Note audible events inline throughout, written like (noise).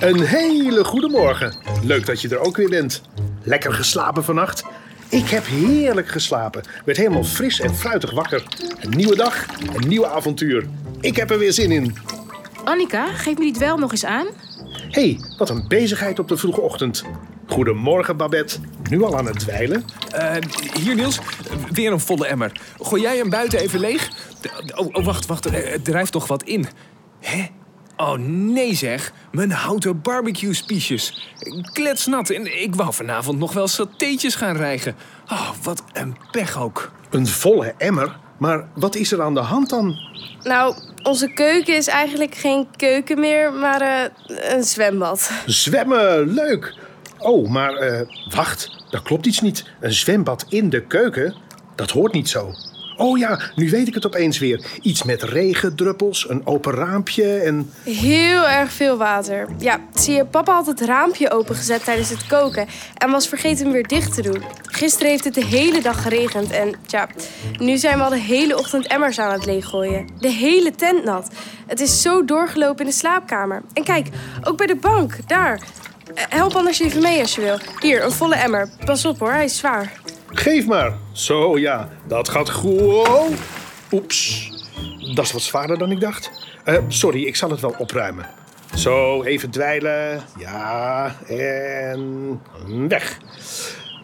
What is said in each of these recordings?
Een hele goede morgen. Leuk dat je er ook weer bent. Lekker geslapen vannacht? Ik heb heerlijk geslapen. Werd helemaal fris en fruitig wakker. Een nieuwe dag, een nieuw avontuur. Ik heb er weer zin in. Annika, geef me die wel nog eens aan. Hé, hey, wat een bezigheid op de vroege ochtend. Goedemorgen, Babette. Nu al aan het dweilen? Uh, hier, Niels. Weer een volle emmer. Gooi jij hem buiten even leeg? Oh, oh wacht, wacht. Er drijft toch wat in. Hè? Oh nee zeg, mijn houten barbecue-spiesjes. Kletsnat en ik wou vanavond nog wel satéetjes gaan rijgen. Oh, wat een pech ook. Een volle emmer? Maar wat is er aan de hand dan? Nou, onze keuken is eigenlijk geen keuken meer, maar uh, een zwembad. Zwemmen, leuk! Oh, maar uh, wacht, daar klopt iets niet. Een zwembad in de keuken? Dat hoort niet zo. Oh ja, nu weet ik het opeens weer. Iets met regendruppels, een open raampje en... Heel erg veel water. Ja, zie je, papa had het raampje opengezet tijdens het koken... en was vergeten hem weer dicht te doen. Gisteren heeft het de hele dag geregend en ja, nu zijn we al de hele ochtend emmers aan het leeggooien. De hele tent nat. Het is zo doorgelopen in de slaapkamer. En kijk, ook bij de bank, daar. Help anders even mee als je wil. Hier, een volle emmer. Pas op hoor, hij is zwaar. Geef maar. Zo ja, dat gaat goed. Oeps, dat is wat zwaarder dan ik dacht. Uh, sorry, ik zal het wel opruimen. Zo, even dweilen. Ja, en weg.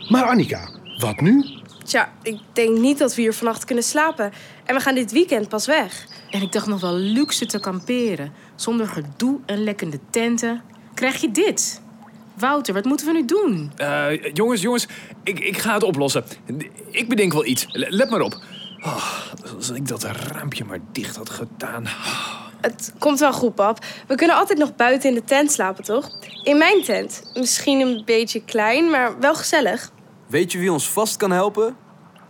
Maar Annika, wat nu? Tja, ik denk niet dat we hier vannacht kunnen slapen. En we gaan dit weekend pas weg. En ik dacht nog wel luxe te kamperen. Zonder gedoe en lekkende tenten. Krijg je dit? Wouter, wat moeten we nu doen? Uh, jongens, jongens, ik, ik ga het oplossen. Ik bedenk wel iets. Let maar op. Oh, als ik dat raampje maar dicht had gedaan. Het komt wel goed, pap. We kunnen altijd nog buiten in de tent slapen, toch? In mijn tent. Misschien een beetje klein, maar wel gezellig. Weet je wie ons vast kan helpen?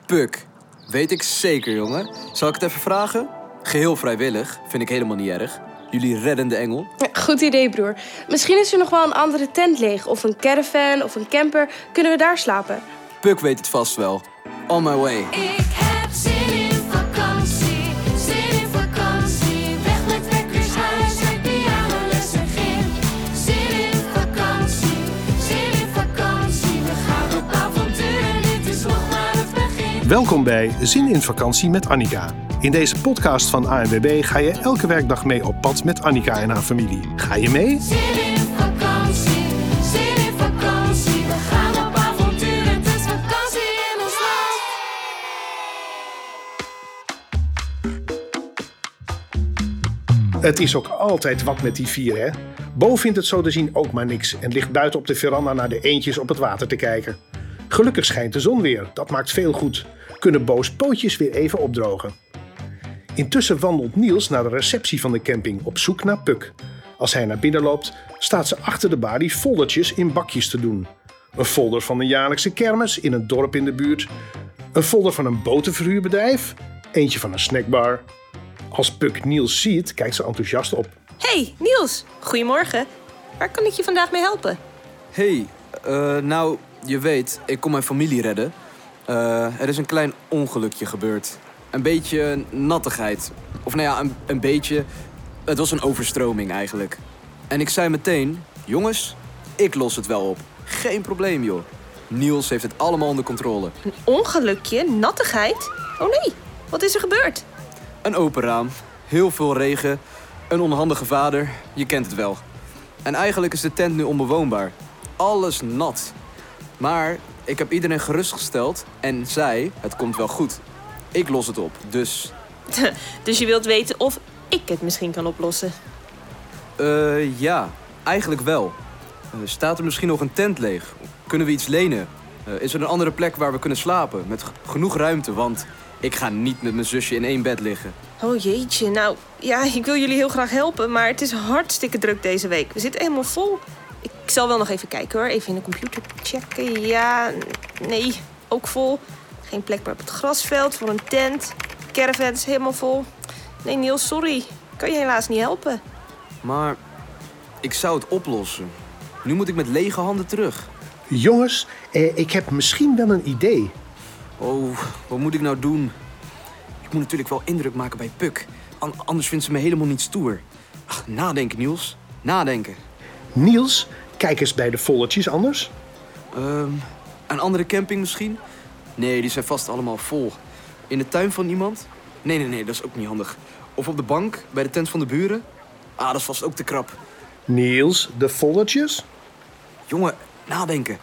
Puk. Weet ik zeker, jongen. Zal ik het even vragen? Geheel vrijwillig. Vind ik helemaal niet erg. Jullie reddende engel. Goed idee, broer. Misschien is er nog wel een andere tent leeg. Of een caravan of een camper. Kunnen we daar slapen? Puk weet het vast wel. On my way. Ik heb zin in vakantie. Zin in vakantie. Weg met wekkers, huis uit pianolessen gym. Zin in vakantie. Zin in vakantie. We gaan op avontuur. Dit is nog maar het begin. Welkom bij Zin in vakantie met Annika. In deze podcast van ANWB ga je elke werkdag mee op pad met Annika en haar familie. Ga je mee? Zin in vakantie. Zin in vakantie. We gaan op avontuur. Het is vakantie in ons land. Het is ook altijd wat met die vier, hè? Bo vindt het zo te zien ook maar niks en ligt buiten op de veranda naar de eendjes op het water te kijken. Gelukkig schijnt de zon weer, dat maakt veel goed. Kunnen Bo's pootjes weer even opdrogen. Intussen wandelt Niels naar de receptie van de camping op zoek naar Puk. Als hij naar binnen loopt, staat ze achter de balie foldertjes in bakjes te doen. Een folder van een jaarlijkse kermis in een dorp in de buurt. Een folder van een botenverhuurbedrijf. Eentje van een snackbar. Als Puk Niels ziet, kijkt ze enthousiast op. Hey, Niels. Goedemorgen. Waar kan ik je vandaag mee helpen? Hey, eh, nou, je weet, ik kom mijn familie redden. Eh, er is een klein ongelukje gebeurd. Een beetje nattigheid. Of nou ja, een, een beetje... Het was een overstroming eigenlijk. En ik zei meteen, jongens, ik los het wel op. Geen probleem, joh. Niels heeft het allemaal onder controle. Een ongelukje? Nattigheid? Oh nee, wat is er gebeurd? Een open raam, heel veel regen, een onhandige vader, je kent het wel. En eigenlijk is de tent nu onbewoonbaar. Alles nat. Maar ik heb iedereen gerustgesteld en zei, het komt wel goed. Ik los het op, dus... (laughs) Dus je wilt weten of ik het misschien kan oplossen? eh ja, eigenlijk wel. Eh, staat er misschien nog een tent leeg? Kunnen we iets lenen? Eh, is er een andere plek waar we kunnen slapen? Met genoeg ruimte, want ik ga niet met mijn zusje in één bed liggen. Oh jeetje, nou ja, (laughs) ik wil jullie heel graag helpen, maar het is hartstikke druk deze week. We zitten helemaal vol. Ik zal wel nog even kijken hoor, even in de computer checken. Ja, nee, ook vol. Geen plek meer op het grasveld voor een tent. Caravan is helemaal vol. Nee Niels, sorry. Kan je helaas niet helpen. Maar ik zou het oplossen. Nu moet ik met lege handen terug. Jongens, eh, ik heb misschien wel een idee. Oh, wat moet ik nou doen? Ik moet natuurlijk wel indruk maken bij Puk. An- anders vindt ze me helemaal niet stoer. Ach, nadenken, Niels. Nadenken. Niels, kijk eens bij de volletjes anders. Ehm, een andere camping misschien? Nee, die zijn vast allemaal vol. In de tuin van iemand? Nee, nee, nee, dat is ook niet handig. Of op de bank, bij de tent van de buren? Ah, dat is vast ook te krap. Niels, de volletjes? Jongen, nadenken.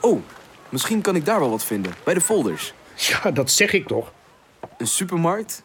Oh, misschien kan ik daar wel wat vinden. Bij de folders. Ja, dat zeg ik toch. Een supermarkt,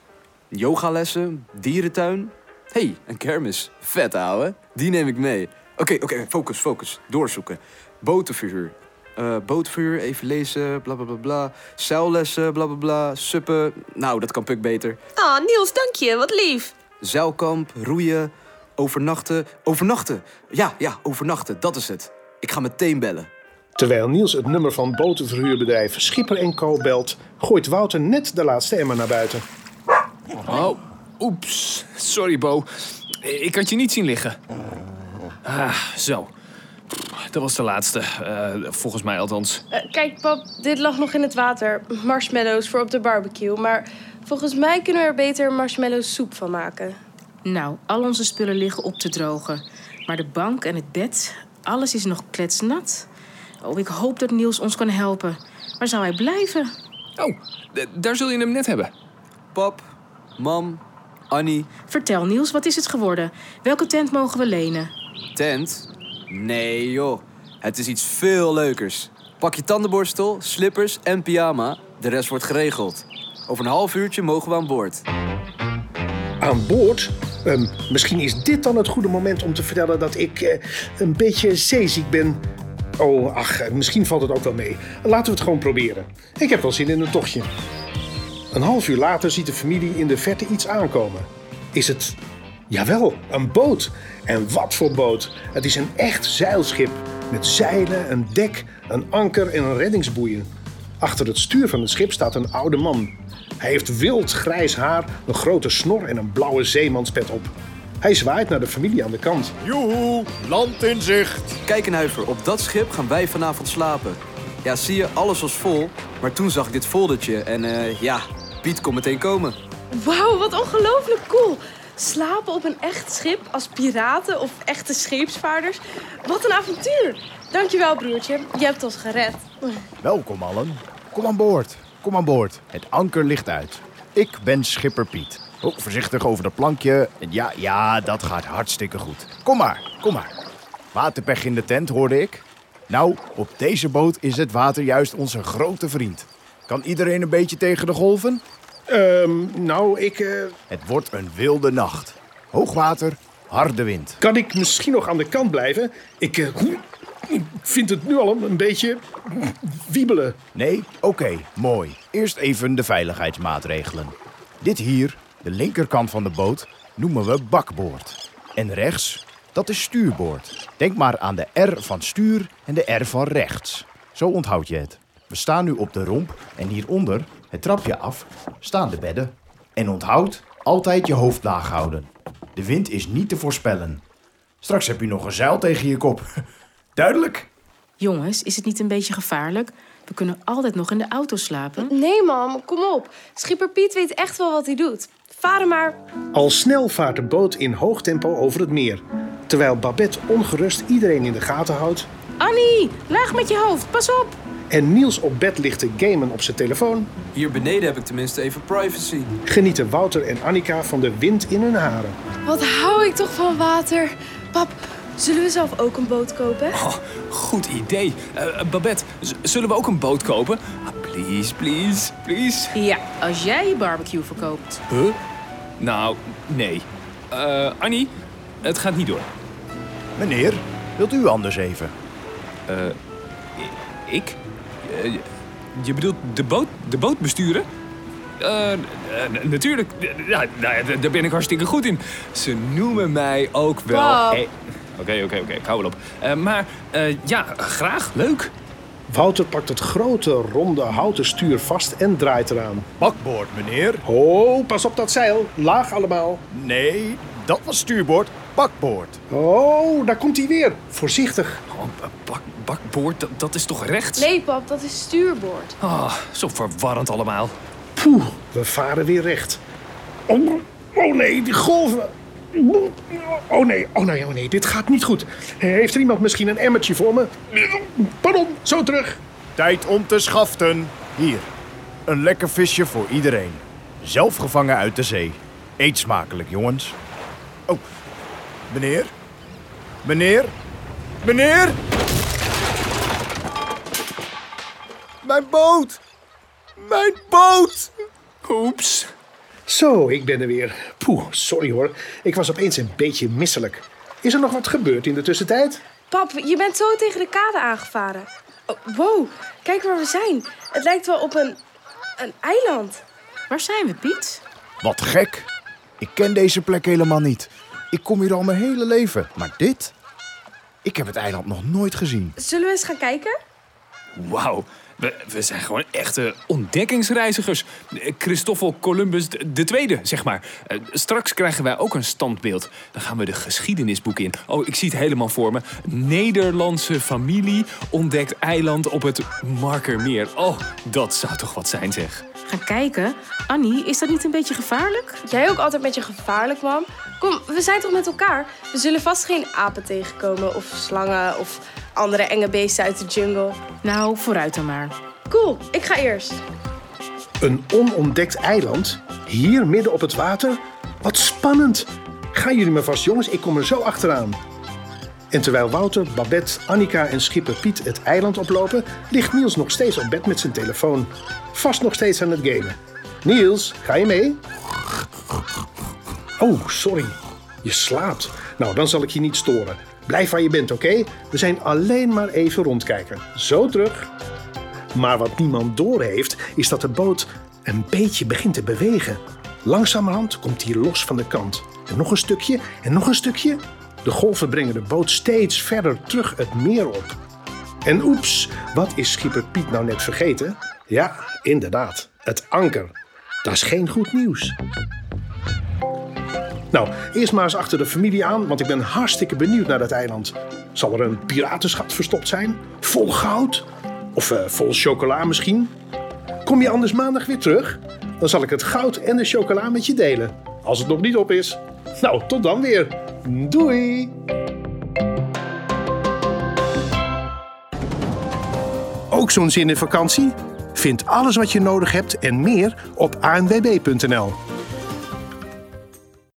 yogalessen, dierentuin. hey, een kermis. Vet, ouwe. Die neem ik mee. Oké, oké, focus, focus. Doorzoeken. Botenverhuur. Eh bootverhuur, even lezen, bla bla bla bla. Zeillessen, bla bla bla. Suppen. Nou, dat kan Puk beter. Ah, Niels, dank je. Wat lief. Zeilkamp, roeien, overnachten. Overnachten! Ja, ja, overnachten, dat is het. Ik ga meteen bellen. Terwijl Niels het nummer van botenverhuurbedrijf Schipper Co belt, gooit Wouter net de laatste emmer naar buiten. Oh, oeps. Sorry, Bo. Ik had je niet zien liggen. Ah, zo. Dat was de laatste. eh, volgens mij althans. Eh, kijk, pap, dit lag nog in het water. Marshmallows voor op de barbecue. Maar volgens mij kunnen we er beter marshmallow soep van maken. Nou, al onze spullen liggen op te drogen. Maar de bank en het bed, alles is nog kletsnat. Oh, ik hoop dat Niels ons kan helpen. Waar zou hij blijven? Oh, d- daar zul je hem net hebben. Pap, mam, Annie, Vertel Niels, wat is het geworden? Welke tent mogen we lenen? tent. Nee, joh. Het is iets veel leukers. Pak je tandenborstel, slippers en pyjama. De rest wordt geregeld. Over een half uurtje mogen we aan boord. Aan boord? Ehm, misschien is dit dan het goede moment om te vertellen dat ik eh, een beetje zeeziek ben. Oh, ach, eh, misschien valt het ook wel mee. Laten we het gewoon proberen. Ik heb wel zin in een tochtje. Een half uur later ziet de familie in de verte iets aankomen. Is het... Jawel, een boot. En wat voor boot. Het is een echt zeilschip. Met zeilen, een dek, een anker en een reddingsboeien. Achter het stuur van het schip staat een oude man. Hij heeft wild grijs haar, een grote snor en een blauwe zeemanspet op. Hij zwaait naar de familie aan de kant. Joehoe, land in zicht. Kijk een huiver, op dat schip gaan wij vanavond slapen. Ja, zie je, alles was vol. Maar toen zag ik dit foldertje en eh, ja, Piet kon meteen komen. Wauw, wat ongelooflijk cool. Slapen op een echt schip als piraten of echte scheepsvaarders. Wat een avontuur. Dankjewel, broertje. Je hebt ons gered. Welkom allen. Kom aan boord. Kom aan boord. Het anker ligt uit. Ik ben schipper Piet. Oh, voorzichtig over dat plankje. Ja, ja, dat gaat hartstikke goed. Kom maar, kom maar. Waterpech in de tent, hoorde ik. Nou, op deze boot is het water juist onze grote vriend. Kan iedereen een beetje tegen de golven? Ehm, nou, ik... eh, Het wordt een wilde nacht. Hoogwater, harde wind. kan ik misschien nog aan de kant blijven? Ik eh, ik vind het nu al een, een beetje wiebelen. Nee? Oké, mooi. Eerst even de veiligheidsmaatregelen. Dit hier, de linkerkant van de boot, noemen we bakboord. En rechts, dat is stuurboord. Denk maar aan de R van stuur en de R van rechts. Zo onthoud je het. We staan nu op de romp en hieronder, het trapje af, staan de bedden. En onthoud, altijd je hoofd laag houden. De wind is niet te voorspellen. Straks heb je nog een zeil tegen je kop. (laughs) Duidelijk? Jongens, is het niet een beetje gevaarlijk? We kunnen altijd nog in de auto slapen. Nee, mam, kom op. Schipper Piet weet echt wel wat hij doet. Varen maar. Al snel vaart de boot in hoog tempo over het meer. Terwijl Babette ongerust iedereen in de gaten houdt... Annie, laag met je hoofd, pas op! En Niels op bed ligt te gamen op zijn telefoon... Hier beneden heb ik tenminste even privacy. genieten Wouter en Annika van de wind in hun haren. Wat hou ik toch van water. Pap, zullen we zelf ook een boot kopen? Oh, goed idee. Eh, Babette, zullen we ook een boot kopen? Ah, please, please, please. Ja, als jij je barbecue verkoopt. Huh? Nou, nee. Eh, Annie, het gaat niet door. Meneer, wilt u anders even? Ik? Eh, je bedoelt de boot, de boot besturen? Eh, natuurlijk. Ja, daar ben ik hartstikke goed in. Ze noemen mij ook wel... Oké, oké, oké. Ik hou wel op. Eh, maar eh, ja, graag. Leuk. Wouter pakt het grote, ronde houten stuur vast en draait eraan. Bakboord, meneer. Oh, pas op dat zeil. Laag allemaal. Nee, dat was stuurboord. Bakboord. Oh, daar komt hij weer. Voorzichtig. Oh, bak, bakboord, dat, dat is toch rechts? Nee, pap, dat is stuurboord. Ah, zo verwarrend allemaal. Poeh, we varen weer recht. Oh, oh nee, die golven. Oh nee, oh nee, oh nee, dit gaat niet goed. Heeft er iemand misschien een emmertje voor me? Pardon, zo terug. Tijd om te schaften. Hier, een lekker visje voor iedereen. Zelf gevangen uit de zee. Eet smakelijk, jongens. Oh, meneer? Meneer? Meneer? Mijn boot! Mijn boot! Oeps. Zo, ik ben er weer. Poeh, sorry hoor. Ik was opeens een beetje misselijk. Is er nog wat gebeurd in de tussentijd? Pap, je bent zo tegen de kade aangevaren. Oh, wow, kijk waar we zijn. Het lijkt wel op een, een eiland. Waar zijn we, Piet? Wat gek. Ik ken deze plek helemaal niet. Ik kom hier al mijn hele leven. Maar dit? Ik heb het eiland nog nooit gezien. Zullen we eens gaan kijken? Wauw. We, we zijn gewoon echte ontdekkingsreizigers. Christoffel Columbus de tweede, zeg maar. Eh, Straks krijgen wij ook een standbeeld. Dan gaan we de geschiedenisboek in. Oh, ik zie het helemaal voor me. Nederlandse familie ontdekt eiland op het Markermeer. Oh, dat zou toch wat zijn, zeg. Gaan kijken. Annie, is dat niet een beetje gevaarlijk? Jij ook altijd met je gevaarlijk, mam. Kom, we zijn toch met elkaar? We zullen vast geen apen tegenkomen of slangen of andere enge beesten uit de jungle. Nou, vooruit dan maar. Cool, ik ga eerst. Een onontdekt eiland? Hier midden op het water? Wat spannend! Gaan jullie maar vast, jongens, ik kom er zo achteraan. En terwijl Wouter, Babette, Annika en schipper Piet het eiland oplopen, ligt Niels nog steeds op bed met zijn telefoon. Vast nog steeds aan het gamen. Niels, ga je mee? Oh, sorry. Je slaapt. Nou, dan zal ik je niet storen. Blijf waar je bent, oké? We zijn alleen maar even rondkijken. Zo terug. Maar wat niemand doorheeft, is dat de boot een beetje begint te bewegen. Langzamerhand komt hij los van de kant. En nog een stukje en nog een stukje. De golven brengen de boot steeds verder terug het meer op. En oeps, wat is schipper Piet nou net vergeten? Ja, inderdaad, het anker. Dat is geen goed nieuws. Nou, eerst maar eens achter de familie aan, want ik ben hartstikke benieuwd naar dat eiland. Zal er een piratenschat verstopt zijn? Vol goud? Of eh, vol chocola misschien? Kom je anders maandag weer terug? Dan zal ik het goud en de chocola met je delen. Als het nog niet op is. Nou, tot dan weer. Doei! Ook zo'n zin in vakantie? Vind alles wat je nodig hebt en meer op anwb.nl.